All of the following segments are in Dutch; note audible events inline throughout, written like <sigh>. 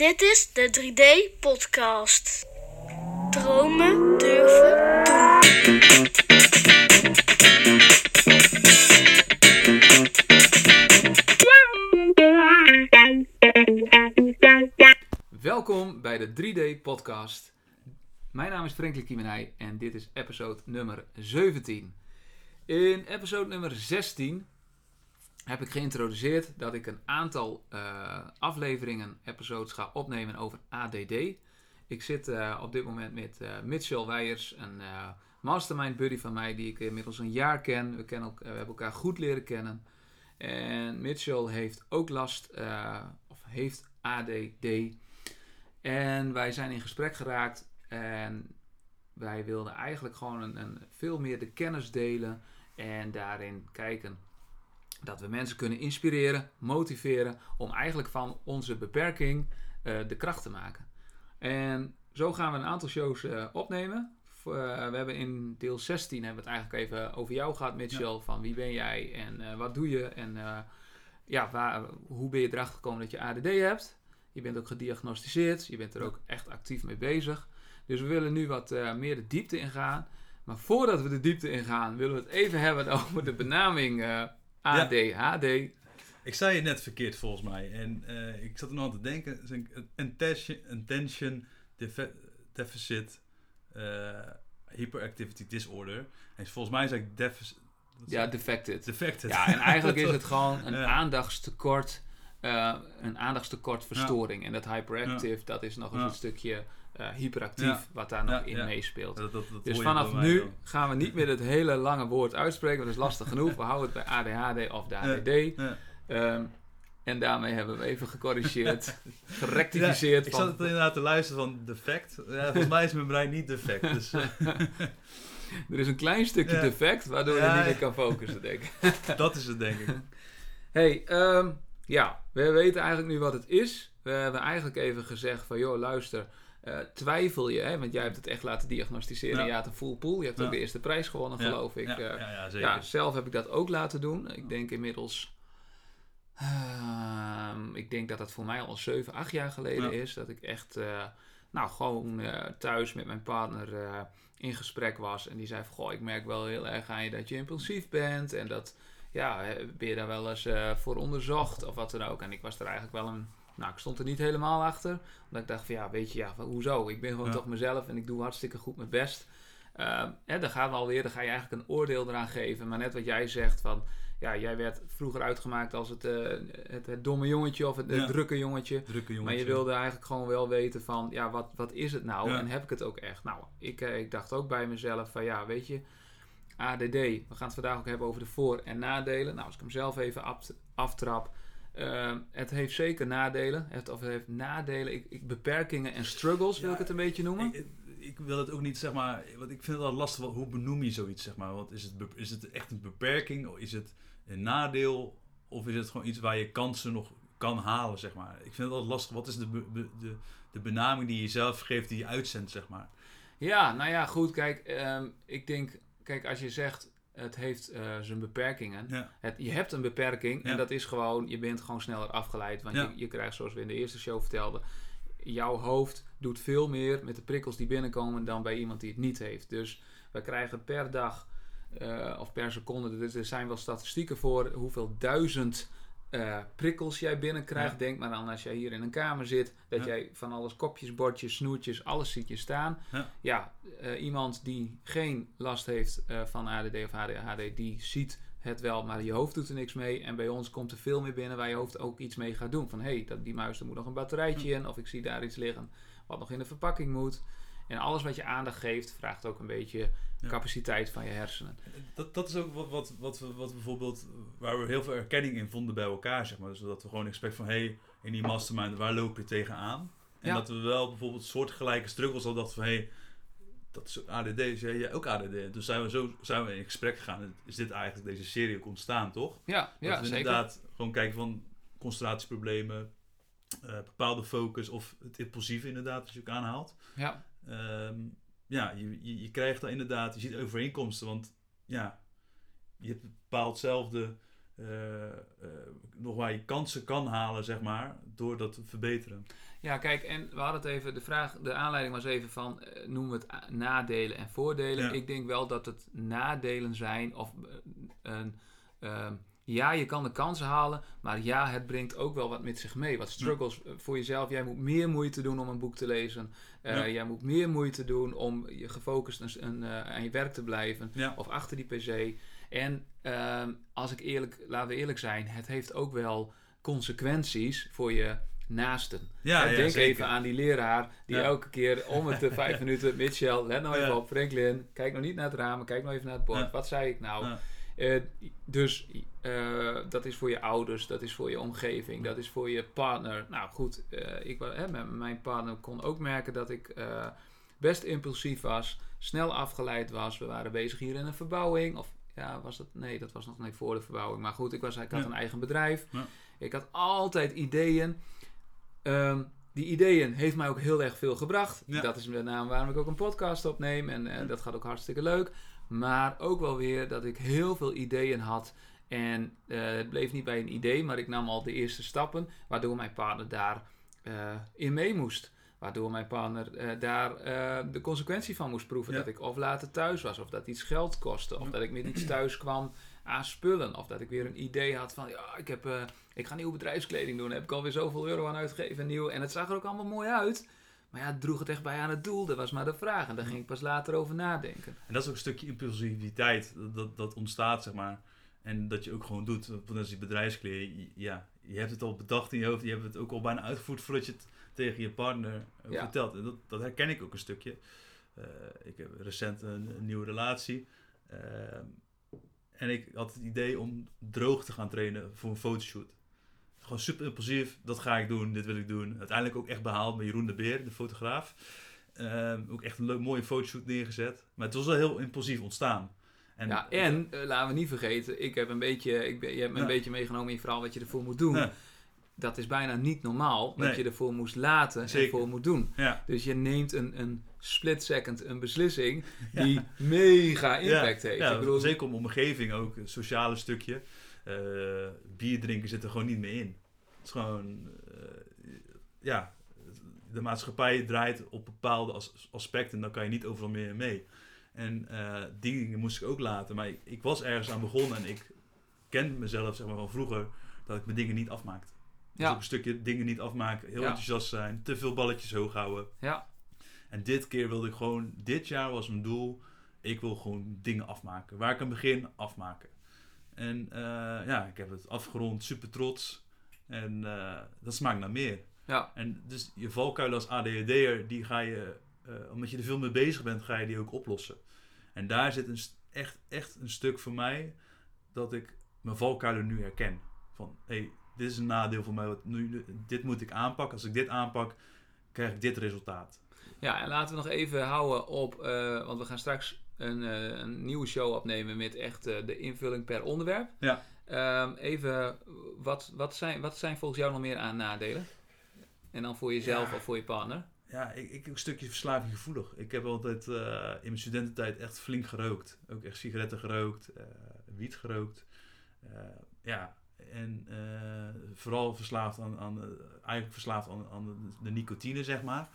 Dit is de 3D-podcast. Dromen durven doen. Welkom bij de 3D podcast. Mijn naam is Franklin Kiemenij en dit is episode nummer 17. In episode nummer 16 heb ik geïntroduceerd dat ik een aantal eh, afleveringen, episodes ga opnemen over ADD. Ik zit eh, op dit moment met eh, Mitchell Weijers, een mastermind buddy van mij die ik inmiddels een jaar ken. We, kennen we hebben elkaar goed leren kennen. En Mitchell heeft ook last, of heeft ADD. En wij zijn in gesprek geraakt en wij wilden eigenlijk gewoon een, een, veel meer de kennis delen en daarin kijken dat we mensen kunnen inspireren, motiveren om eigenlijk van onze beperking eh, de kracht te maken. En zo gaan we een aantal shows eh, opnemen. Eh, we hebben in deel 16 hebben we het eigenlijk even over jou gehad, Mitchell. Van wie ben jij en wat doe je en ja, waar, hoe ben je erachter gekomen dat je ADD hebt. Je bent ook gediagnosticeerd, je bent er ook echt actief mee bezig. Dus we willen nu wat meer de diepte ingaan. Maar voordat we de diepte ingaan, willen we het even hebben <laughs> over de benaming ADHD. Ik zei het net verkeerd volgens mij. En eh, ik zat er nog aan te denken. Attention, attention deficit eh, hyperactivity disorder. En volgens mij zei ik deficit. Ja, defected. defected. Ja, en eigenlijk <laughs> is het gewoon een Ja. aandachtstekort, eh, een aandachtstekort verstoring. En dat hyperactive, dat is nog eens Ja. een stukje eh, hyperactief, Ja. wat daar nog Ja, in ja. meespeelt. Dat, dat, dat Dus vanaf nu dan. gaan we niet meer het hele lange woord uitspreken, want dat is lastig genoeg. We houden het bij ADHD of de. ADD. Ehm, en daarmee hebben we even gecorrigeerd, <laughs> gerectificeerd. Ik van- zat het inderdaad te luisteren van defect. Ja, volgens mij is mijn brein niet defect. Dus, <laughs> eh, er is een klein stukje defect, waardoor je niet meer kan focussen, denk ik. <laughs> dat is het denk ik. Hey, ehm, ja, we weten eigenlijk nu wat het is. We hebben eigenlijk even gezegd van, joh, luister, eh, twijfel je, hè? want jij hebt het echt laten diagnosticeren. Ja. Je had een full pool, je hebt ook de eerste prijs gewonnen, Ja, geloof ik. Ja, Eh, ja, ja, zeker. ja, zelf heb ik dat ook laten doen. Ik denk inmiddels, ehm, ik denk dat dat voor mij al 7, 8 jaar geleden is. Dat ik echt, eh, nou, gewoon thuis met mijn partner in gesprek was. En die zei van, goh, ik merk wel heel erg aan je dat je impulsief bent. En dat, ja, ben je daar wel eens voor onderzocht of wat dan ook. En ik was er eigenlijk wel een, nou, ik stond er niet helemaal achter. Omdat ik dacht van, ja, weet je, ja, hoezo? Ik ben gewoon Ja. toch mezelf en ik doe hartstikke goed mijn best. Ehm, hè, dan gaan we alweer, dan ga je eigenlijk een oordeel eraan geven. Maar net wat jij zegt van, ja, jij werd vroeger uitgemaakt als het, eh, het, het domme jongetje of het, drukke jongetje. Drukke jongens. Maar je wilde eigenlijk gewoon wel weten van, ja, wat, wat is het nou? Ja. En heb ik het ook echt? Nou, ik, eh, ik dacht ook bij mezelf van, ja, weet je, ADD. We gaan het vandaag ook hebben over de voor- en nadelen. Nou, als ik hem zelf even aft- aftrap. Eh, het heeft zeker nadelen. Het, of het heeft nadelen. Ik, ik, beperkingen en struggles wil ik het een beetje noemen. Ik, ik wil het ook niet, zeg maar, want ik vind het wel lastig, hoe benoem je zoiets, zeg maar. Want is het, is het echt een beperking, of is het een nadeel, of is het gewoon iets waar je kansen nog kan halen, zeg maar. Ik vind het altijd lastig, wat is de, be- de, de benaming die je zelf geeft, die je uitzendt, zeg maar. Ja, nou ja, goed. Kijk, ehm, ik denk, kijk, als je zegt het heeft eh, zijn beperkingen. Ja, Het, je hebt een beperking en Ja. dat is gewoon, je bent gewoon sneller afgeleid. Want Ja. je, je krijgt, zoals we in de eerste show vertelden, jouw hoofd doet veel meer met de prikkels die binnenkomen dan bij iemand die het niet heeft. Dus we krijgen per dag eh, of per seconde, er zijn wel statistieken voor hoeveel duizend eh, prikkels jij binnenkrijgt. Ja. Denk maar aan als jij hier in een kamer zit, dat Ja. jij van alles kopjes, bordjes, snoertjes, alles ziet je staan. Ja. Ja, eh, iemand die geen last heeft eh, van ADD of ADHD, die ziet het wel, maar je hoofd doet er niks mee. En bij ons komt er veel meer binnen waar je hoofd ook iets mee gaat doen. Van hé, hey, die muis, er moet nog een batterijtje in. Of ik zie daar iets liggen wat nog in de verpakking moet. En alles wat je aandacht geeft, vraagt ook een beetje Ja. capaciteit van je hersenen. dat, dat is ook wat, wat, wat, we, wat bijvoorbeeld, waar we heel veel erkenning in vonden bij elkaar, zeg maar. Dus dat we gewoon expect van, hé, hey, in die mastermind, waar loop je tegenaan? En Ja. dat we wel bijvoorbeeld soortgelijke struggles al dachten van, hé, hey, dat is ook ADD, dus jij jij ook ADD. Dus zijn we zo zijn we in gesprek gegaan. Is dit eigenlijk deze serie ook ontstaan, toch? Ja, ja dat we zeker. inderdaad gewoon kijken van concentratieproblemen, eh, bepaalde focus of het impulsieve inderdaad, als je ook aanhaalt. Ja, Ehm, ja, je, je, je krijgt dan inderdaad, je ziet overeenkomsten, want ja, je hebt bepaald hetzelfde eh, eh, nog waar je kansen kan halen, zeg maar, door dat te verbeteren. Ja, kijk, en we hadden het even, de vraag, de aanleiding was even van, eh, noemen we het nadelen en voordelen. Ja. Ik denk wel dat het nadelen zijn, of eh, een, ehm, ja, je kan de kansen halen, maar ja, het brengt ook wel wat met zich mee. Wat struggles eh, voor jezelf. Jij moet meer moeite doen om een boek te lezen. Eh, Ja. Jij moet meer moeite doen om je gefocust een, een, eh, aan je werk te blijven. Ja. Of achter die pc. En ehm, als ik eerlijk, laten we eerlijk zijn, het heeft ook wel consequenties voor je naasten. Ja, En ja, denk zeker. even aan die leraar die Ja. elke keer om het de <laughs> vijf minuten... Mitchell, let nou even op. Franklin, kijk nou niet naar het raam. Kijk nou even naar het bord. Wat zei ik nou? Eh, dus eh, dat is voor je ouders, dat is voor je omgeving, dat is voor je partner. Nou goed, eh, ik, hè, mijn partner kon ook merken dat ik best impulsief was, snel afgeleid was. We waren bezig hier in een verbouwing. Of ja, was dat? Nee, dat was nog niet voor de verbouwing. Maar goed, ik, was, ik had Ja. een eigen bedrijf. Ja. Ik had altijd ideeën. Ehm, die ideeën heeft mij ook heel erg veel gebracht. Ja. Dat is met name waarom ik ook een podcast opneem. En dat gaat ook hartstikke leuk. Maar ook wel weer dat ik heel veel ideeën had. En eh, het bleef niet bij een idee, maar ik nam al de eerste stappen. Waardoor mijn partner daar eh, in mee moest. Waardoor mijn partner eh, daar de consequentie van moest proeven. Ja. Dat ik of later thuis was, of dat iets geld kostte. Of Ja. dat ik met iets thuis kwam aan spullen. Of dat ik weer een idee had van, ja, ik, heb, ik ga nieuwe bedrijfskleding doen. Daar heb ik alweer zoveel euro aan uitgegeven. Nieuw. En het zag er ook allemaal mooi uit. Maar ja, droeg het echt bij aan het doel? Dat was maar de vraag. En daar ging ik pas later over nadenken. En dat is ook een stukje impulsiviteit dat, dat, ontstaat, zeg maar. En dat je ook gewoon doet. Want als die bedrijfskleren, je- ja, je hebt het al bedacht in je hoofd. Je hebt het ook al bijna uitgevoerd voordat je het tegen je partner eh, Ja. vertelt. En dat, dat herken ik ook een stukje. Eh, ik heb recent een, een nieuwe relatie. Eh, en ik had het idee om droog te gaan trainen voor een fotoshoot. Gewoon super impulsief. Dat ga ik doen, dit wil ik doen. Uiteindelijk ook echt behaald met Jeroen de Beer, de fotograaf. Ehm, ook echt een leuk, mooie fotoshoot neergezet. Maar het was wel heel impulsief ontstaan. En, ja, en eh, laten we niet vergeten, ik heb een beetje, ik ben, je hebt me een beetje meegenomen in je verhaal wat je ervoor moet doen. Ja. Dat is bijna niet normaal Nee. je ervoor moest laten en Zeker. voor moet doen. Ja, Dus je neemt een, een split second een beslissing <laughs> die mega impact heeft. Ja, ik bedoel, zeker om omgeving ook, het sociale stukje. Eh, bier drinken zit er gewoon niet meer in. Het is gewoon, eh, ja, de maatschappij draait op bepaalde as- aspecten en dan kan je niet overal meer mee. En eh, die dingen moest ik ook laten. Maar ik, ik was ergens aan begonnen en ik ken mezelf zeg maar, van vroeger dat ik mijn dingen niet afmaakte. Dus Ja. ook een stukje dingen niet afmaken, heel Ja. enthousiast zijn, te veel balletjes hoog houden. ja, En dit keer wilde ik gewoon, dit jaar was mijn doel, ik wil gewoon dingen afmaken. Waar ik aan begin, afmaken. En eh, ja, ik heb het afgerond, super trots. En eh, dat smaakt naar meer. ja, En dus je valkuil als ADHD'er, die ga je, eh, omdat je er veel mee bezig bent, ga je die ook oplossen. En daar zit een, echt, echt een stuk voor mij, dat ik mijn valkuilen nu herken. Van, hé, hey, dit is een nadeel voor mij, wat nu, dit moet ik aanpakken. Als ik dit aanpak, krijg ik dit resultaat. ja, en laten we nog even houden op, eh, want we gaan straks een, een nieuwe show opnemen met echt de invulling per onderwerp. Ja. Ehm, even, wat, wat, zijn, wat zijn volgens jou nog meer aan nadelen? En dan voor jezelf Ja. of voor je partner? Ja, ik, ik een stukje verslaving gevoelig. Ik heb altijd eh, in mijn studententijd echt flink gerookt. Ook echt sigaretten gerookt, eh, wiet gerookt. Eh, ja, en vooral verslaafd aan, aan eigenlijk verslaafd aan, aan de, de nicotine, zeg maar.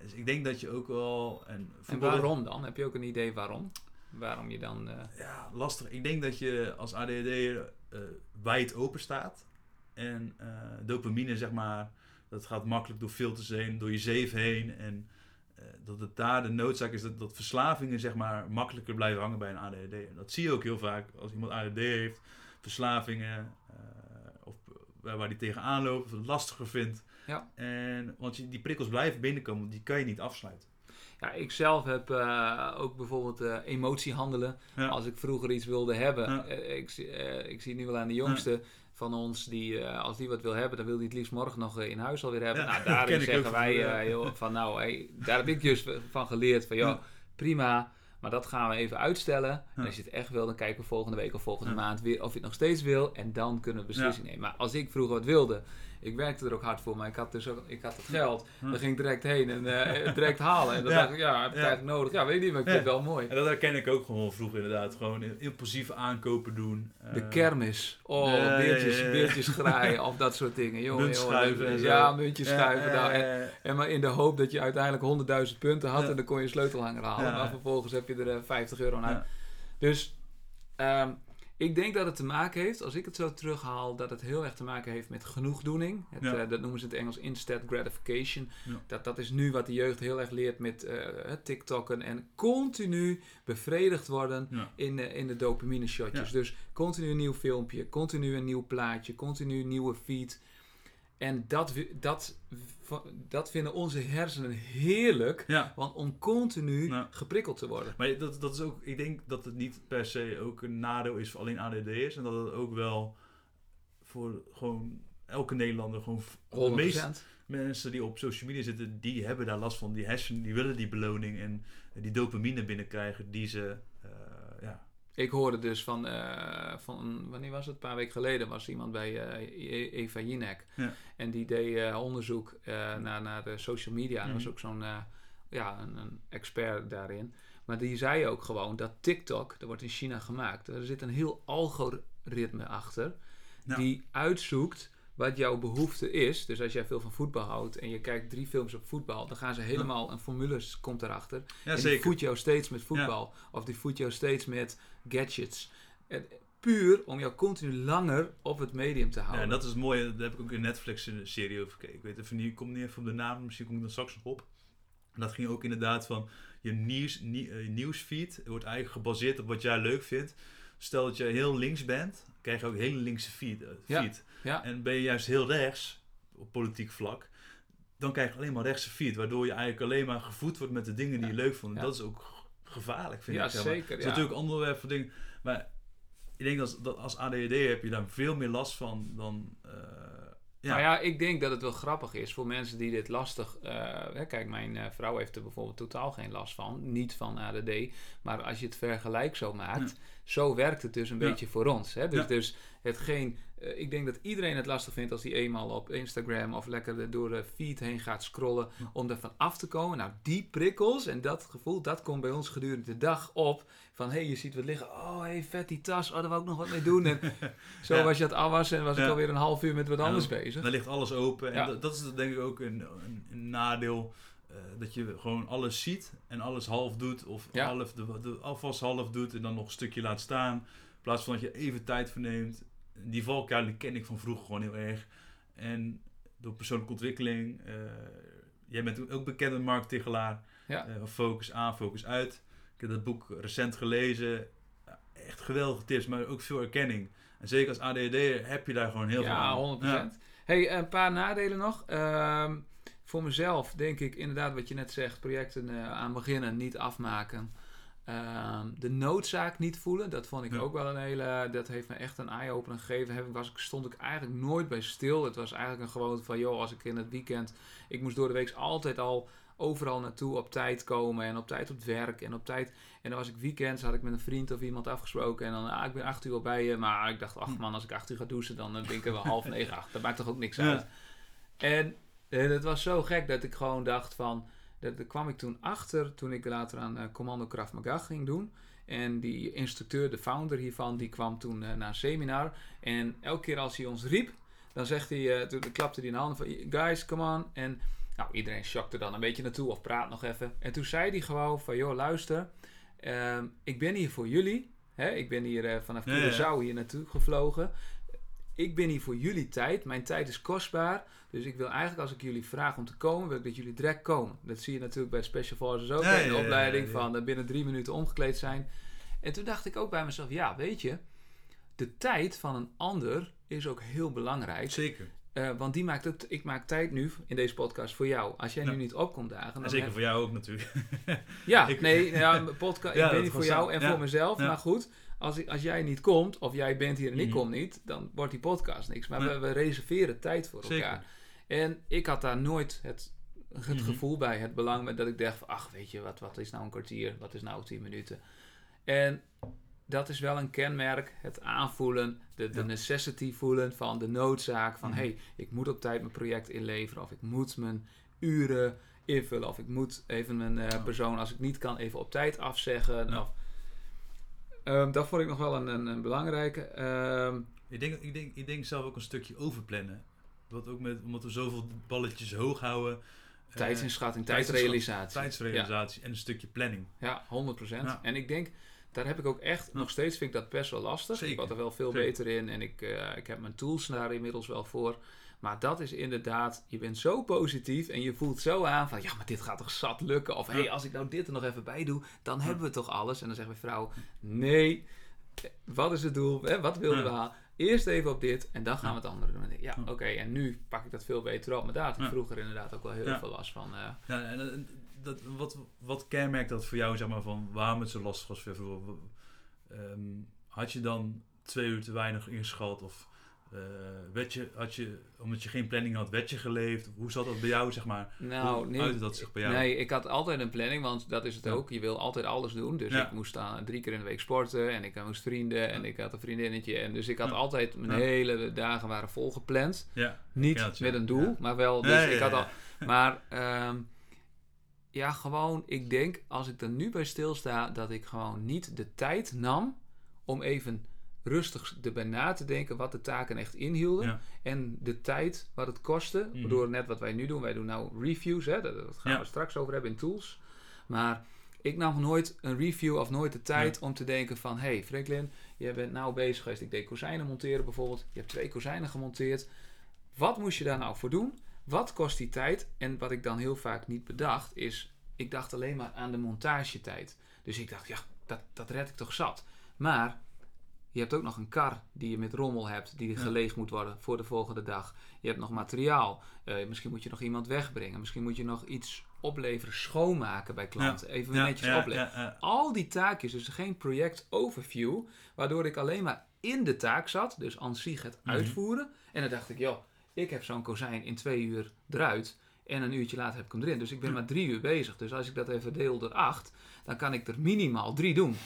Dus ik denk dat je ook wel... En, waarom dan? Heb je ook een idee waarom? Waarom je dan... eh, Ja, lastig. Ik denk dat je als ADHD'er eh wijd open staat. En eh, dopamine, zeg maar, dat gaat makkelijk door filters heen, door je zeef heen. En dat het daar de noodzaak is dat, dat verslavingen, zeg maar, makkelijker blijven hangen bij een ADHD. En dat zie je ook heel vaak als iemand ADHD heeft, verslavingen, of waar, die tegenaan loopt, of het lastiger vindt. Ja. En, want je, die prikkels blijven binnenkomen, die kan je niet afsluiten. Ja, ik zelf heb eh, ook bijvoorbeeld eh, emotiehandelen. Ja. Als ik vroeger iets wilde hebben. Ja. eh, ik, zie- ik zie nu wel aan de jongste van ons, die, als die wat wil hebben, dan wil hij het liefst morgen nog in huis alweer hebben. Nou, <laughs> daarin zeggen wij van, ja. joh, van nou, hey, daar heb ik dus van geleerd van, joh, Ja. prima, maar dat gaan we even uitstellen. En als je het echt wil, dan kijken we volgende week of volgende maand weer of je het nog steeds wil. En dan kunnen we beslissing nemen. Maar als ik vroeger wat wilde Ik werkte er ook hard voor, maar ik had dus ook, ik had het geld. Hm. Dan ging ik direct heen en eh, <laughs> direct halen. En dan Ja. dacht ik, ja, heb ik Ja. eigenlijk nodig? Ja, weet ik niet, maar ik vind Ja. het wel mooi. En dat herken ik ook gewoon vroeger inderdaad. Gewoon impulsieve aankopen doen. De Eh, kermis. Oh, Ja, ja, beeldjes, ja, ja. beeldjes <laughs> graaien of dat soort dingen. Jongen, Munt jongen, schuiven en zo. Ja, muntjes ja, schuiven. nou, en, eh, en maar in de hoop dat je uiteindelijk 100.000 punten had Ja. en dan kon je een sleutelhanger halen. Ja. Maar vervolgens heb je er eh, 50 euro naar. Ja. Dus ehm, ik denk dat het te maken heeft, als ik het zo terughaal, dat het heel erg te maken heeft met genoegdoening. Het, Ja. eh, dat noemen ze in het Engels instant gratification. Ja. Dat, dat is nu wat de jeugd heel erg leert met eh TikTokken en continu bevredigd worden ja. in de, in de dopamine shotjes. Dus continu een nieuw filmpje, continu een nieuw plaatje, continu een nieuwe feed. En dat, dat, dat vinden onze hersenen heerlijk, ja. want om continu Ja. geprikkeld te worden. Maar dat, dat is ook, ik denk dat het niet per se ook een nadeel is voor alleen ADD'ers. En dat het ook wel voor gewoon elke Nederlander, gewoon v- de 100%. meeste mensen die op social media zitten, die hebben daar last van. Die hersenen, die willen die beloning en die dopamine binnenkrijgen die ze, eh, ja. Ik hoorde dus van, eh, van, wanneer was het? Een paar weken geleden was iemand bij eh, E- Eva Jinek. Ja. En die deed eh, onderzoek naar, naar de social media. En Mhm. was ook zo'n ja, een, een expert daarin. Maar die zei ook gewoon dat TikTok, dat wordt in China gemaakt. Er zit een heel algoritme achter. Die uitzoekt wat jouw behoefte is. Dus als jij veel van voetbal houdt en je kijkt drie films op voetbal, dan gaan ze helemaal, een formule komt erachter. Ja, en die voedt jou steeds met voetbal. Of die voedt jou steeds met gadgets. En puur om jou continu langer op het medium te Ja, houden. en dat is mooi. Daar heb ik ook een Netflix-serie over gekeken. Ik weet even niet, ik kom niet even op de naam, misschien kom ik er straks nog op. En dat ging ook inderdaad van je nieuws, nie- eh, nieuwsfeed wordt eigenlijk gebaseerd op wat jij leuk vindt. Stel dat je heel links bent, krijg je ook hele linkse feed. eh, feed. Ja. En ben je juist heel rechts, op politiek vlak, dan krijg je alleen maar rechtse feed. Waardoor je eigenlijk alleen maar gevoed wordt met de dingen die je leuk vond. En dat is ook gevaarlijk, vind ik. zeg maar. zeker, Het is natuurlijk onderwerp voor dingen. Maar ik denk dat, dat als ADHD heb je daar veel meer last van dan... eh, ja. Nou ja, ik denk dat het wel grappig is voor mensen die dit lastig... eh, hè, kijk, mijn eh, vrouw heeft er bijvoorbeeld totaal geen last van. Niet van ADD. Maar als je het vergelijk zo maakt... Zo werkt het dus een Ja. beetje voor ons. Hè? Dus, dus hetgeen... eh, ik denk dat iedereen het lastig vindt als hij eenmaal op Instagram... of lekker door de feed heen gaat scrollen... Om er van af te komen. Nou, die prikkels en dat gevoel... dat komt bij ons gedurende de dag op... van hé, hey, je ziet wat liggen. Oh, hé, hey, vet die tas. Oh, daar wou ik nog wat mee doen. En <laughs> zo Ja. was je het afwassen... en was ik alweer een half uur met wat Ja, anders dan- bezig. Dan ligt alles open. En dat, dat is denk ik ook een, een, een nadeel. eh, dat je gewoon alles ziet en alles half doet. Of half de, de afwas half doet en dan nog een stukje laat staan. In plaats van dat je even tijd verneemt. Die valkuil die ken ik van vroeger gewoon heel erg. En door persoonlijke ontwikkeling. eh, jij bent ook bekend met Mark Tichelaar. Ja. Eh, focus aan, focus uit. Ik heb dat boek recent gelezen. Echt geweldige tips, maar ook veel erkenning. En zeker als ADHD heb je daar gewoon heel veel Ja, aan. 100%. Ja. Hey, een paar nadelen nog. Ehm, voor mezelf denk ik inderdaad wat je net zegt, projecten eh, aan beginnen, niet afmaken. Ehm, de noodzaak niet voelen, dat vond ik Ja. ook wel een hele, dat heeft me echt een eye-opener gegeven. Heb, ik- was, ik- stond ik eigenlijk nooit bij stil. Het was eigenlijk een gewoonte van, joh, als ik in het weekend, ik moest door de week altijd al overal naartoe op tijd komen en op tijd op het werk en op tijd. En dan was ik weekends, had ik met een vriend of iemand afgesproken en dan, ah, ik ben acht uur al bij je. Maar ik dacht, ach Hm. man, als ik acht uur ga douchen, dan eh, ben ik er wel half negen <laughs> acht. Dat maakt toch ook niks Ja. uit. En eh, het was zo gek dat ik gewoon dacht van, dat, daar kwam ik toen achter toen ik later aan eh, Commando Krav Maga ging doen. En die instructeur, de founder hiervan, die kwam toen eh, naar een seminar. En elke keer als hij ons riep, dan zegt hij, eh, toen klapte hij in de handen van, guys, come on. En nou, iedereen shockte dan een beetje naartoe of praat nog even. En toen zei hij gewoon van, joh, luister, ehm, ik ben hier voor jullie. Hè? Ik ben hier vanaf Ja, ja, ja. Curaçao hier naartoe gevlogen. Ik ben hier voor jullie tijd. Mijn tijd is kostbaar. Dus ik wil eigenlijk, als ik jullie vraag om te komen, wil ik dat jullie direct komen. Dat zie je natuurlijk bij Special Forces ook. Ja, in de ja, opleiding ja, van eh, binnen drie minuten omgekleed zijn. En toen dacht ik ook bij mezelf, ja, weet je, de tijd van een ander is ook heel belangrijk. Zeker. Eh, want die maakt ook, ik maak tijd nu in deze podcast voor jou. Als jij Ja. nu niet opkomt dagen, En dan zeker heb- voor jou ook natuurlijk. ja, <laughs> Ik- nee, ja, podcast, ik ben hier voor jou en voor mezelf. Maar goed, als, ik, als jij niet komt, of jij bent hier en ik Mhm. kom niet, dan wordt die podcast niks. Maar Nee. we, we reserveren tijd voor Zeker. elkaar. En ik had daar nooit het, het Mhm. gevoel bij, het belang met dat ik dacht van, ach weet je, wat, wat is nou een kwartier, wat is nou tien minuten. En dat is wel een kenmerk. Het aanvoelen, de, de Ja. necessity voelen van de noodzaak. Van Mhm. hey, ik moet op tijd mijn project inleveren. Of ik moet mijn uren invullen. Of ik moet even mijn eh, persoon, als ik niet kan, even op tijd afzeggen. Ja. Of, Ehm, dat vond ik nog wel een, een, een belangrijke. Ehm, Ik denk, ik, denk, ik denk zelf ook een stukje overplannen. Wat ook met, omdat we zoveel balletjes hoog houden. eh, tijdsinschatting, tijdsinschatting, tijdrealisatie. tijdsrealisatie en een stukje planning. Ja, 100%. Ja. En ik denk, daar heb ik ook echt, Ja. nog steeds vind ik dat best wel lastig. Zeker. Ik word er wel veel Zeker. beter in en ik, eh, ik heb mijn tools daar inmiddels wel voor. Maar dat is inderdaad, je bent zo positief en je voelt zo aan van, ja, maar dit gaat toch zat lukken? Of, hé, Ja. als ik nou dit er nog even bij doe, dan hebben we toch alles? En dan zegt mijn vrouw, nee, wat is het doel? Wat wilden we halen? Eerst even op dit en dan gaan we het andere doen. Ja, oké, en nu pak ik dat veel beter op. Maar daar had ik vroeger inderdaad ook wel heel Ja. veel last van. eh. Ja, en, eh, dat, wat, wat kenmerkt dat voor jou, zeg maar, van waarom het zo lastig was voor? Ehm, had je dan twee uur te weinig ingeschat? Of werd je, had je, omdat je geen planning had, werd je geleefd? Hoe zat dat bij jou, zeg maar? Nou, Hoe nee, dat zich bij jou? Nee, ik had altijd een planning, want dat is het Ja. ook. Je wil altijd alles doen. Dus Ja. ik moest dan drie keer in de week sporten en ik moest vrienden en ik had een vriendinnetje. En dus ik had altijd, mijn hele dagen waren volgepland. Ja, Niet met een doel, maar wel. Dus ik had al. <laughs> Maar ehm, ja, gewoon, ik denk als ik er nu bij stilsta, dat ik gewoon niet de tijd nam om even rustig erbij na te denken wat de taken echt inhielden. Ja. En de tijd wat het kostte. Mhm. Door net wat wij nu doen. Wij doen nou reviews, hè, dat, dat gaan Ja. we straks over hebben in tools. Maar ik nam nooit een review of nooit de tijd om te denken van... hey Franklin, jij bent nou bezig geweest. Ik deed kozijnen monteren bijvoorbeeld. Je hebt twee kozijnen gemonteerd. Wat moest je daar nou voor doen? Wat kost die tijd? En wat ik dan heel vaak niet bedacht is... Ik dacht alleen maar aan de montagetijd. Dus ik dacht, ja, dat, dat red ik toch zat. Maar je hebt ook nog een kar die je met rommel hebt, die Ja. geleegd moet worden voor de volgende dag. Je hebt nog materiaal. Eh, misschien moet je nog iemand wegbrengen. Misschien moet je nog iets opleveren, schoonmaken bij klanten. Even Ja, netjes opleveren. Al die taakjes, dus geen project overview, waardoor ik alleen maar in de taak zat, dus aan zich het Mhm. uitvoeren. En dan dacht ik, joh, ik heb zo'n kozijn in twee uur eruit. En een uurtje later heb ik hem erin. Dus ik ben maar drie uur bezig. Dus als ik dat even deel door acht, dan kan ik er minimaal drie doen.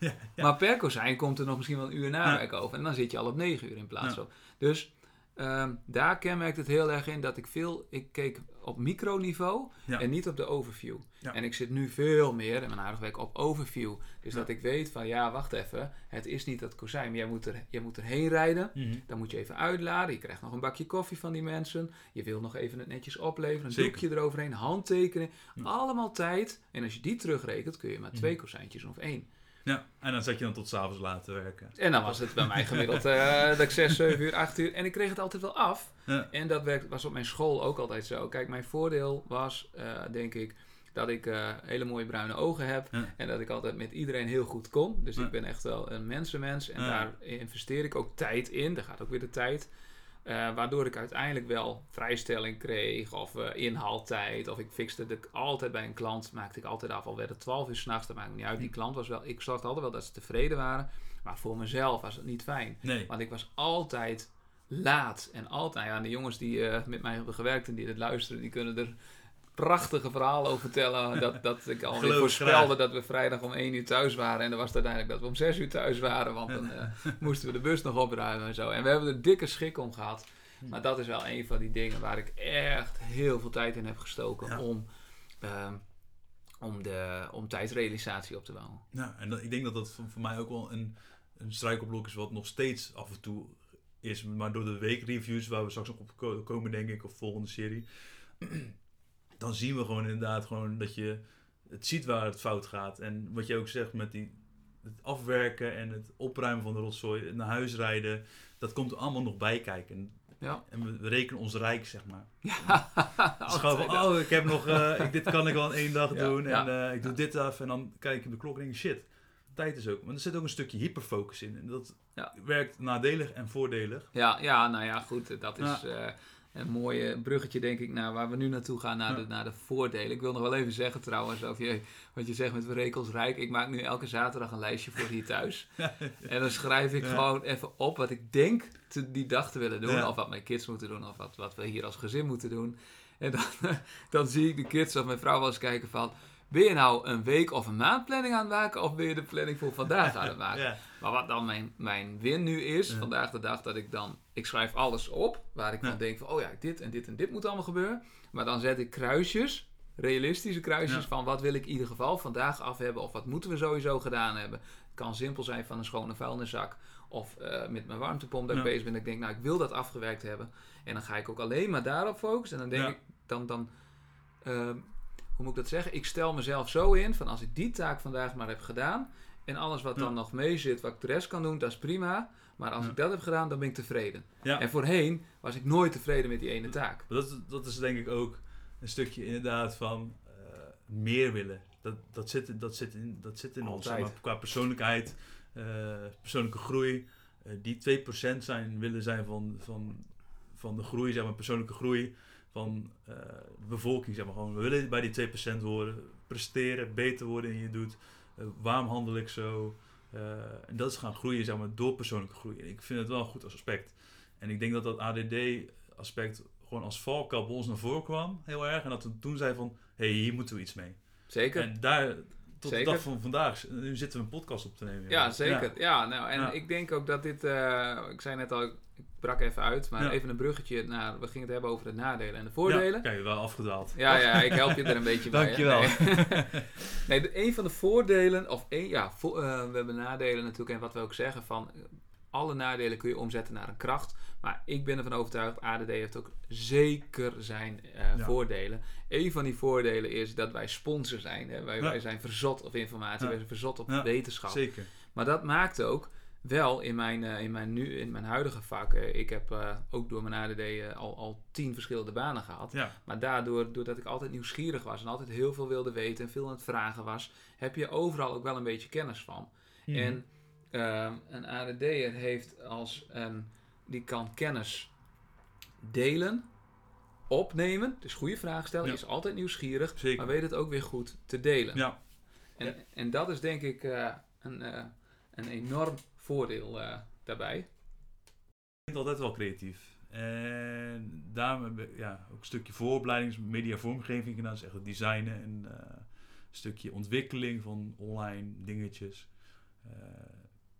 <laughs> Ja, ja. Maar per kozijn komt er nog misschien wel een uur nawerk over. En dan zit je al op negen uur in plaats van. Dus ehm, daar kenmerkt het heel erg in dat ik veel... Ik keek op microniveau en niet op de overview. En ik zit nu veel meer in mijn aardig werk op overview. Dus dat ik weet van, ja, wacht even. Het is niet dat kozijn, maar jij moet, er, jij moet erheen rijden. Mhm. Dan moet je even uitladen. Je krijgt nog een bakje koffie van die mensen. Je wil nog even het netjes opleveren. Een Zeker. doekje eroverheen. Handtekenen. Allemaal tijd. En als je die terugrekent, kun je maar twee Mhm. kozijntjes of één. Ja, en dan zat je dan tot s'avonds laat te werken. En dan was het bij mij gemiddeld eh, <laughs> dat ik 6, 7 uur, 8 uur. En ik kreeg het altijd wel af. Ja. En dat werkt, was op mijn school ook altijd zo. Kijk, mijn voordeel was, eh, denk ik, dat ik eh, hele mooie bruine ogen heb. Ja. En dat ik altijd met iedereen heel goed kon. Dus Ja. ik ben echt wel een mensenmens. En daar investeer ik ook tijd in. Daar gaat ook weer de tijd. Eh, waardoor ik uiteindelijk wel vrijstelling kreeg of eh, inhaaltijd. Of ik fixte de, altijd bij een klant, maakte ik altijd af. Al werd het 12 uur s'nachts, dat maakt niet uit. Die klant was wel, ik zorgde altijd wel dat ze tevreden waren. Maar voor mezelf was het niet fijn. Nee. Want ik was altijd laat. En altijd, ja, de jongens die eh, met mij hebben gewerkt en die dit luisteren, die kunnen er prachtige verhalen over vertellen. Dat, dat ik <laughs> ik voorspelde dat we vrijdag om 1 uur thuis waren. En dan was het uiteindelijk dat we om 6 uur thuis waren. Want dan eh, <laughs> moesten we de bus nog opruimen en zo. En we hebben er dikke schik om gehad. Maar dat is wel een van die dingen waar ik echt heel veel tijd in heb gestoken Ja. om, ehm, om, de, om tijdsrealisatie op te bouwen. Ja, en dat, ik denk dat dat voor, voor mij ook wel een, een struikelblok is wat nog steeds af en toe is. Maar door de weekreviews, waar we straks nog op ko- komen denk ik, of volgende serie. Dan zien we gewoon inderdaad gewoon dat je het ziet waar het fout gaat. En wat je ook zegt met die, het afwerken en het opruimen van de rotzooi, naar huis rijden. Dat komt er allemaal nog bij kijken. Ja. En we, rekenen ons rijk, zeg maar. <laughs> Ja, gewoon van, oh, ik heb nog, eh, <laughs> ik, dit kan ik wel in één dag Ja, doen. En eh, ik doe dit af. En dan kijk ik op de klok en denk shit, tijd is ook. Maar er zit ook een stukje hyperfocus in. En dat werkt nadelig en voordelig. Ja, ja, nou ja, goed. Dat is Ja. Een mooi bruggetje, denk ik, naar waar we nu naartoe gaan, naar, Ja. de, naar de voordelen. Ik wil nog wel even zeggen trouwens, over je, wat je zegt met Verrekels Rijk. Ik maak nu elke zaterdag een lijstje voor hier thuis. <laughs> en dan schrijf ik gewoon even op wat ik denk te, die dag te willen doen. Of wat mijn kids moeten doen, of wat, wat we hier als gezin moeten doen. En dan, <laughs> dan zie ik de kids of mijn vrouw wel eens kijken van... Ben je nou een week of een maand planning aan het maken of ben je de planning voor vandaag aan het <laughs> maken? Ja. Maar wat dan mijn, mijn win nu is, Ja. vandaag de dag, dat ik dan, ik schrijf alles op, waar ik Ja. dan denk van, oh ja, dit en dit en dit moet allemaal gebeuren. Maar dan zet ik kruisjes, realistische kruisjes van wat wil ik in ieder geval vandaag af hebben of wat moeten we sowieso gedaan hebben. Het kan simpel zijn van een schone vuilniszak of eh, met mijn warmtepomp dat ik bezig ben. Dat ik denk, nou ik wil dat afgewerkt hebben. En dan ga ik ook alleen maar daarop focussen. En dan denk ik, dan, dan ehm, hoe moet ik dat zeggen? Ik stel mezelf zo in van als ik die taak vandaag maar heb gedaan. En alles wat Ja. dan nog mee zit, wat ik de rest kan doen, dat is prima. Maar als Ja. ik dat heb gedaan, dan ben ik tevreden. Ja. En voorheen was ik nooit tevreden met die ene taak. Dat, is- dat is denk ik ook een stukje inderdaad van eh, meer willen. Dat, dat, zit, dat, zit in, dat zit in ons. Maar, qua persoonlijkheid, eh, persoonlijke groei. eh, die 2% zijn, willen zijn van, van, van de groei, zeg maar, persoonlijke groei van eh, de bevolking. Zeg maar, gewoon, we willen bij die 2% horen, presteren, beter worden in je doet. Eh, waarom handel ik zo? Eh, en dat is gaan groeien zeg maar, door persoonlijke groei. En ik vind het wel een goed aspect. En ik denk dat dat ADD-aspect gewoon als valkuil bij ons naar voren kwam, heel erg. En dat we toen zeiden van, hé, hey, hier moeten we iets mee. Zeker? En daar, tot Zeker. de dag van vandaag, nu zitten we een podcast op te nemen. ja, zeker. Ja. nou, en Ja. ik denk ook dat dit, ik zei net al, ik brak even uit, maar Ja. even een bruggetje naar, we gingen het hebben over de nadelen en de Ja, voordelen. kijk, wel afgedwaald. Ja, ja, ik help je er een beetje bij. Dankjewel. Nee, <laughs> nee de, een van de voordelen, of één, ja, vo- eh, we hebben nadelen natuurlijk, en wat we ook zeggen van, alle nadelen kun je omzetten naar een kracht. Maar ik ben ervan overtuigd, ADD heeft ook zeker zijn eh, Ja. voordelen. Een van die voordelen is dat wij sponsor zijn. Hè. Wij, Ja. wij zijn verzot op informatie, Ja. wij zijn verzot op Ja, wetenschap. Zeker. Maar dat maakt ook wel in mijn, eh, in mijn, nu, in mijn huidige vak. eh, ik heb eh, ook door mijn ADD al, al tien verschillende banen gehad. Ja, Maar daardoor, doordat ik altijd nieuwsgierig was en altijd heel veel wilde weten en veel aan het vragen was, heb je overal ook wel een beetje kennis van. Mhm. En ehm, een ADD'er heeft als een, die kan kennis delen, opnemen, dus goede vragen stellen, Ja. is altijd nieuwsgierig, Zeker. maar weet het ook weer goed te delen. ja. En, en dat is denk ik een, een enorm voordeel eh, daarbij. Ik vind het altijd wel creatief. En daarom heb ik ja, ook een stukje vooropleidings media vormgeving gedaan. Dus echt het designen en eh, een stukje ontwikkeling van online dingetjes. Eh,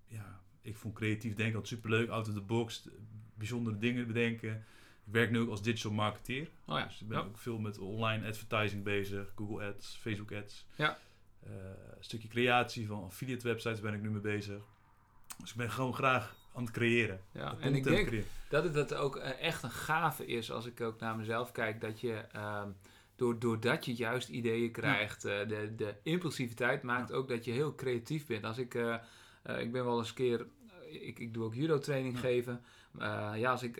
ja, ik vond creatief denken altijd superleuk. Out of the box, bijzondere dingen bedenken. Ik werk nu ook als digital marketeer. Oh ja, Dus ik ben ja. ook veel met online advertising bezig. Google Ads, Facebook Ads. Ja. Een stukje creatie van affiliate websites ben ik nu mee bezig. Dus ik ben gewoon graag aan het creëren. ja. En ik denk creëren. dat het dat ook eh, echt een gave is als ik ook naar mezelf kijk. Dat je, door, doordat je juist ideeën krijgt, eh, de, de impulsiviteit maakt ook dat je heel creatief bent. Als ik, eh, ik ben wel eens een keer, ik, ik doe ook judo training Ja. geven. Ja, als ik,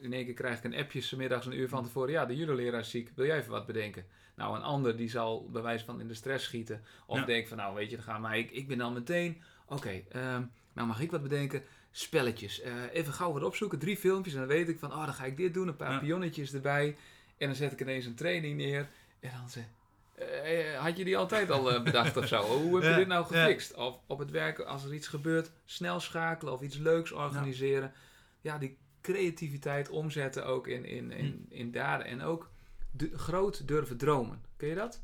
in één keer krijg ik een appje 's middags een uur van tevoren. Ja, de judo-leraar is ziek, wil jij even wat bedenken? Nou, een ander die zal bij wijze van in de stress schieten. Of Ja. denkt van, nou weet je, dan gaan maar ik, ik ben dan meteen, oké, ehm, nou mag ik wat bedenken? Spelletjes. Eh, even gauw wat opzoeken, drie filmpjes. En dan weet ik van, oh dan ga ik dit doen, een paar Ja. pionnetjes erbij. En dan zet ik ineens een training neer. En dan zeg eh, had je die altijd al eh, bedacht of zo? <laughs> Hoe heb je Ja, dit nou ja. gefixt? Of op het werk, als er iets gebeurt, snel schakelen of iets leuks organiseren. Ja, die creativiteit omzetten ook in, in, in, Hm. in daden. En ook du- groot durven dromen. Ken je dat?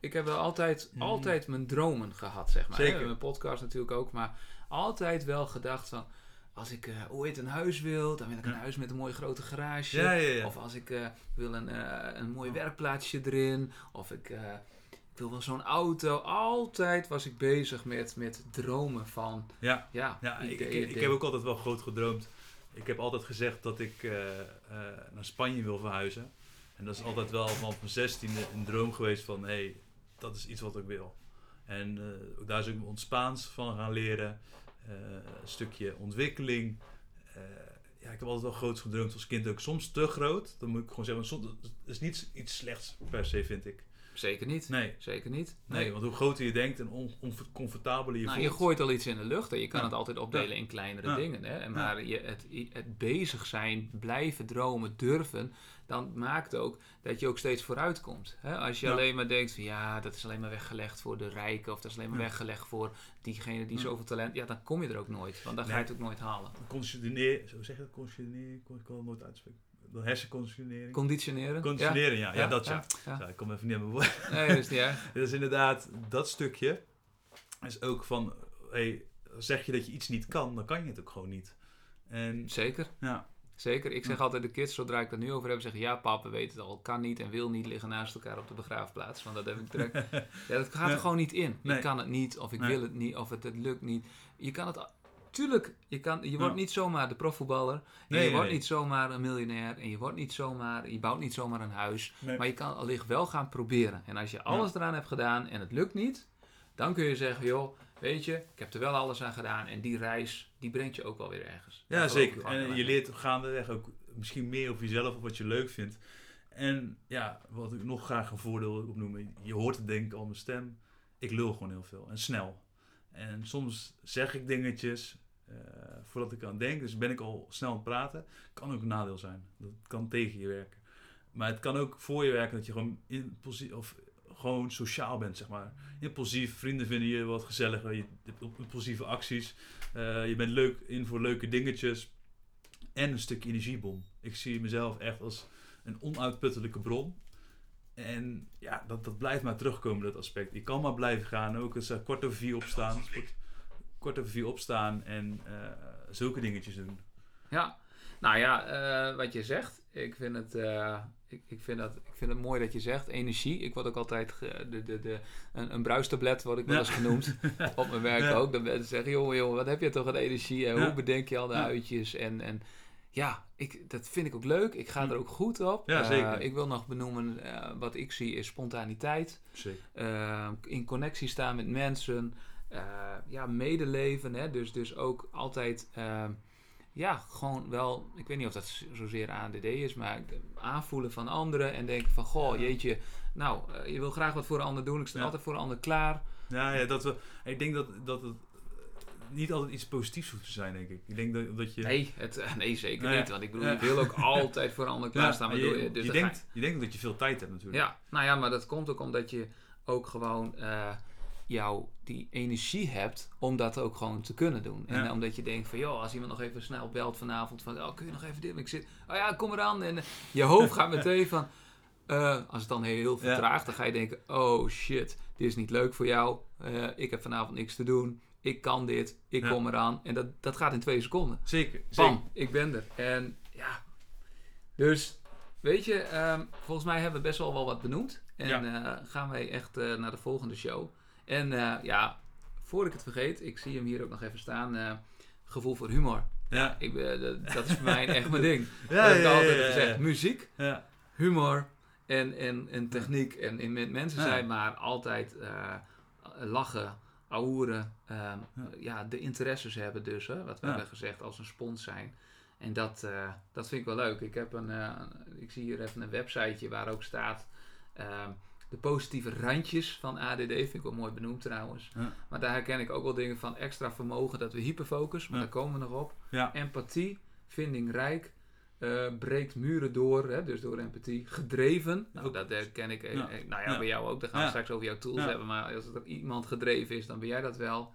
Ik heb wel altijd, Mhm. altijd mijn dromen gehad, zeg maar. Zeker. Mijn podcast natuurlijk ook. Maar altijd wel gedacht van... Als ik eh, ooit een huis wil, dan wil ik een Ja. huis met een mooie grote garage. Ja, ja. Of als ik eh, wil een, eh, een mooi werkplaatsje erin. Of ik, ik wil wel zo'n auto. Altijd was ik bezig met, met dromen van... Ja, Ja, ja ik, ik, heb ook altijd wel groot gedroomd. Ik heb altijd gezegd dat ik naar Spanje wil verhuizen. En dat is altijd wel vanaf mijn zestiende een droom geweest van... hey, dat is iets wat ik wil. En eh, daar is ook ons Spaans van gaan leren. Eh, een stukje ontwikkeling. Eh, ja, ik heb altijd wel groot gedroomd als kind ook. Soms te groot. Dan moet ik gewoon zeggen, soms, het is niet iets slechts per se, vind ik. Zeker niet. Nee, Zeker niet. nee, want hoe groter je denkt en on, oncomfortabeler je Nou, voelt... je gooit al iets in de lucht en je kan Ja. het altijd opdelen in kleinere Ja. dingen. Hè? En Maar je, het, het bezig zijn, blijven dromen, durven, dan maakt ook dat je ook steeds vooruit komt. Hè? Als je Ja. alleen maar denkt van ja, dat is alleen maar weggelegd voor de rijken of dat is alleen maar Ja. weggelegd voor diegene die Ja. zoveel talent, ja, dan kom je er ook nooit, want dan ga je het ook nooit halen. Conditioneer, zo zeg je dat? Conditioneer, ik kan het nooit uitspreken. De hersenconditionering. Conditioneren. Conditioneren, ja. Ja, dat ja. ik kom even niet aan mijn woord. Nee, dat is niet erg. <laughs> Dus inderdaad, dat stukje is ook van, hey, zeg je dat je iets niet kan, dan kan je het ook gewoon niet. En Zeker. ja, Zeker. Ik zeg altijd de kids, zodra ik het nu over heb, zeggen ja, papa weet het al, kan niet en wil niet liggen naast elkaar op de begraafplaats. Want dat heb ik direct. <laughs> ja, dat gaat er gewoon niet in. Nee. Ik kan het niet, of ik Nee. wil het niet, of het, het lukt niet. Je kan het. Tuurlijk, je, kan, je wordt niet zomaar de profvoetballer. Nee, je nee, wordt nee. niet zomaar een miljonair. En je wordt niet zomaar, je bouwt niet zomaar een huis. Nee. Maar je kan allicht wel gaan proberen. En als je alles eraan hebt gedaan en het lukt niet, dan kun je zeggen, joh, weet je, ik heb er wel alles aan gedaan. En die reis, die brengt je ook wel weer ergens. ja zeker. En je leert gaandeweg ook misschien meer over jezelf, of wat je leuk vindt. En ja, wat ik nog graag een voordeel wil opnoemen, je hoort het denk ik al mijn stem, ik lul gewoon heel veel en snel. En soms zeg ik dingetjes eh, voordat ik aan denk, dus ben ik al snel aan het praten. Kan ook een nadeel zijn, dat kan tegen je werken. Maar het kan ook voor je werken dat je gewoon impulsief, of gewoon sociaal bent, zeg maar. Impulsief, vrienden vinden je wat gezelliger, je hebt impulsieve acties. Eh, je bent leuk in voor leuke dingetjes. En een stukje energiebom. Ik zie mezelf echt als een onuitputtelijke bron. En ja, dat, dat blijft maar terugkomen, dat aspect. Je kan maar blijven gaan. Ook eens eh, kwart over vier opstaan. Kwart over vier opstaan en eh, zulke dingetjes doen. Ja, nou ja, eh, wat je zegt, ik vind het, eh, ik, ik, vind dat, ik vind het mooi dat je zegt, energie. Ik word ook altijd, ge- de, de, de, een, een bruistablet word ik wel Ja. eens genoemd, <laughs> op mijn werk Ja. ook. Dan mensen zeggen, joh, joh, wat heb je toch aan energie en Ja. hoe bedenk je al de Ja. uitjes en... en ja, ik, dat vind ik ook leuk. Ik ga er ook goed op. Ja, Eh, ik wil nog benoemen, eh, wat ik zie is spontaniteit. Zeker. Eh, in connectie staan met mensen. ja, medeleven. Hè? Dus, dus ook altijd, ja, gewoon wel, ik weet niet of dat zozeer ADD is, maar aanvoelen van anderen en denken van, goh, jeetje, nou, je wil graag wat voor een ander doen. Ik sta Ja. altijd voor een ander klaar. Ja, ja dat we, ik denk dat, dat het niet altijd iets positiefs hoeft te zijn, denk ik. Ik denk dat, dat je... Nee, het, eh, nee zeker Nou ja. niet. Want ik bedoel, Ja. je wil ook altijd voor een ander Ja, klaarstaan. je, je, dus je ga denkt, je denkt dat je veel tijd hebt natuurlijk. Ja, nou ja, maar dat komt ook omdat je ook gewoon eh jou die energie hebt om dat ook gewoon te kunnen doen. En Ja. eh, omdat je denkt van, joh, als iemand nog even snel belt vanavond van, oh, kun je nog even dit? Ik zit, oh ja, kom eraan. En je hoofd gaat meteen van, als het dan heel Ja. vertraagt, dan ga je denken, oh shit, dit is niet leuk voor jou. Ik heb vanavond niks te doen. Ik kan dit. Ik Ja. kom eraan. En dat, dat gaat in twee seconden. Zeker. zeker. Bam, ik ben er. En ja, dus weet je, ehm, volgens mij hebben we best wel wel wat benoemd. En eh, gaan wij echt eh, naar de volgende show. En eh, ja, voor ik het vergeet, ik zie hem hier ook nog even staan. gevoel voor humor. Ja. Ik ben, dat, dat is voor mij echt mijn <laughs> ding. Ja, dat heb ik altijd gezegd. Muziek, Ja. humor en, en, en techniek. En, met mensen zijn, maar altijd lachen, ehm, ja. de interesses hebben dus, hè, wat we Ja. hebben gezegd, als een spons zijn. En dat, eh, dat vind ik wel leuk. Ik, heb een, eh, ik zie hier even een websiteje waar ook staat... ehm, de positieve randjes van ADD vind ik wel mooi benoemd trouwens. Ja. Maar daar herken ik ook wel dingen van extra vermogen, dat we hyperfocus, maar daar komen we nog op. Empathie, vindingrijk, eh breekt muren door, hè, dus door empathie. Gedreven, nou, dat herken ik. eh, Ja. eh, nou ja, Ja. bij jou ook. Daar gaan we Ja. straks over jouw tools hebben. Maar als er iemand gedreven is, dan ben jij dat wel.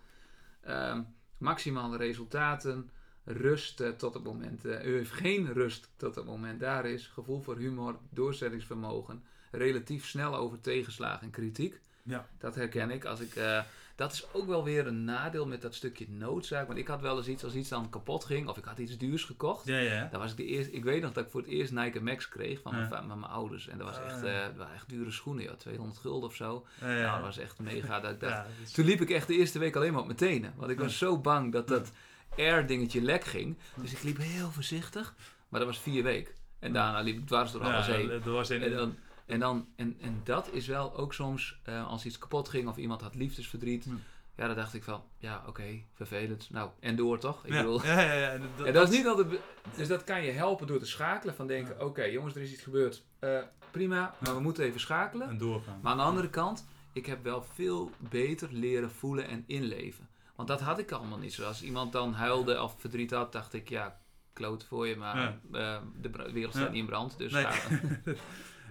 Ehm, maximale resultaten. Rust tot het moment. u heeft geen rust tot het moment daar is. Gevoel voor humor, doorzettingsvermogen. Relatief snel over tegenslagen en kritiek. Ja. Dat herken ik. Als ik dat is ook wel weer een nadeel met dat stukje noodzaak. Want ik had wel eens iets als iets dan kapot ging. Of ik had iets duurs gekocht. Ja, ja. Dan was ik de eerste, ik weet nog dat ik voor het eerst Nike Max kreeg van, mijn, Ja. van mijn ouders. En dat was echt, dat waren echt dure schoenen, ja, 200 gulden of zo. Nou, dat was echt mega. Dat <laughs> dat is- Toen liep ik echt de eerste week alleen maar op mijn tenen. Want ik was zo bang dat dat air dingetje lek ging. Dus ik liep heel voorzichtig. Maar dat was vier weken. En daarna liep ik dwars door alles ja, heen. En, dan, en, dan, en, en dat is wel ook soms, eh, als iets kapot ging of iemand had liefdesverdriet. Ja, dan dacht ik van, ja oké, vervelend. Nou, en door toch? Ik ja, bedoel, ja, ja, ja. En dat, en dat is niet altijd. Dus dat kan je helpen door te schakelen. Van denken: oké, jongens, er is iets gebeurd. Eh, prima, maar we moeten even schakelen. En doorgaan. Maar aan de andere kant, ik heb wel veel beter leren voelen en inleven. Want dat had ik allemaal niet. Zoals iemand dan huilde of verdriet had, dacht ik: ja, kloot voor je, maar Ja. eh, de wereld staat Ja. niet in brand. Dus Nee. <laughs>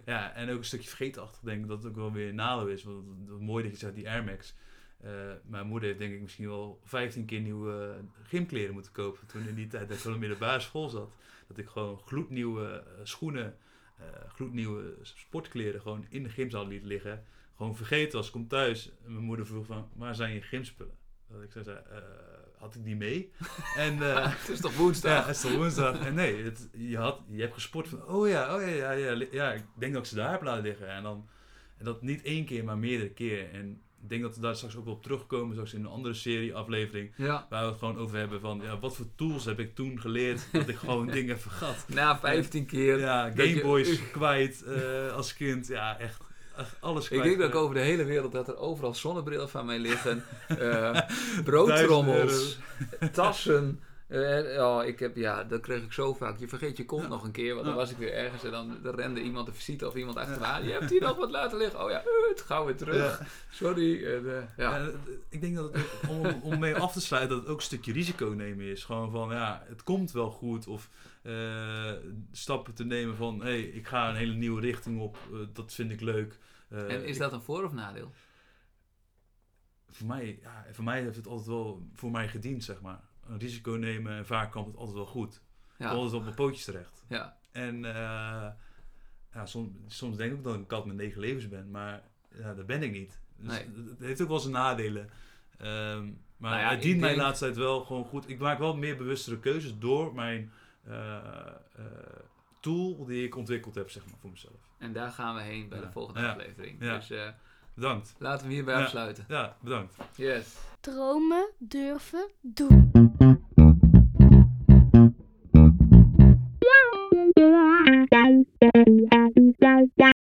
ja, en ook een stukje vergeetachtig denk ik dat het ook wel weer nadeel is. Want het- mooi dat je zegt, die Air Max. Eh, mijn moeder heeft denk ik misschien wel 15 keer nieuwe gymkleren moeten kopen. Toen in die tijd dat ik op de middelbare school zat. Dat ik gewoon gloednieuwe eh, schoenen, eh, gloednieuwe sportkleren gewoon in de gymzaal liet liggen. Gewoon vergeten als ik kom thuis. En mijn moeder vroeg van, waar zijn je gymspullen? Dat ik zei, had ik die mee? <laughs> en eh, <laughs> het is toch woensdag? ja, het is toch woensdag? En nee, het, je, had, je hebt gesport van, oh ja, oh ja, ja, ja, ja, ik denk dat ik ze daar heb laten liggen. En, dan, en dat niet één keer, maar meerdere keer. En ik denk dat we daar straks ook wel op terugkomen, straks in een andere serie, aflevering, Ja. waar we het gewoon over hebben van, ja, wat voor tools heb ik toen geleerd dat ik gewoon <laughs> dingen vergat. Na 15 keer. Ja, je- Gameboys kwijt eh, als kind, ja, echt, alles Ik kwijt. denk dat ik over de hele wereld dat er overal zonnebrillen van mij liggen. <laughs> eh broodtrommels, tassen. Eh, ja, ik heb, ja, dat kreeg ik zo vaak. Je vergeet je kont Ja. nog een keer, want dan Ja. was ik weer ergens en dan, dan rende iemand de visite of iemand achteraan. Je hebt hier nog wat laten liggen. Oh ja, uh, het gauw weer terug. Ja. Sorry. En, eh, ja. Ja, ik denk dat het, om, om mee af te sluiten, dat het ook een stukje risico nemen is. Gewoon van, ja, het komt wel goed. Of eh, stappen te nemen van, hé, hey, ik ga een hele nieuwe richting op. eh, dat vind ik leuk. Eh, en is ik- dat een voor- of nadeel? voor, mij, ja, voor mij heeft het altijd wel voor mij gediend, zeg maar. Een risico nemen en vaak kwam het altijd wel goed. Ja. altijd op mijn pootjes terecht. ja. En eh, ja, soms, soms denk ik ook dat ik een kat met negen levens ben, maar ja, dat ben ik niet. Dus Nee. het, heeft ook wel zijn nadelen. Ehm, maar Nou ja, het dient mij de denk- laatste tijd wel gewoon goed. Ik maak wel meer bewustere keuzes door mijn eh, eh, tool die ik ontwikkeld heb, zeg maar, voor mezelf. En daar gaan we heen bij Ja. de volgende aflevering. Ja. Dus Bedankt. laten we hierbij afsluiten. Ja, bedankt. Yes dromen, durven, doen.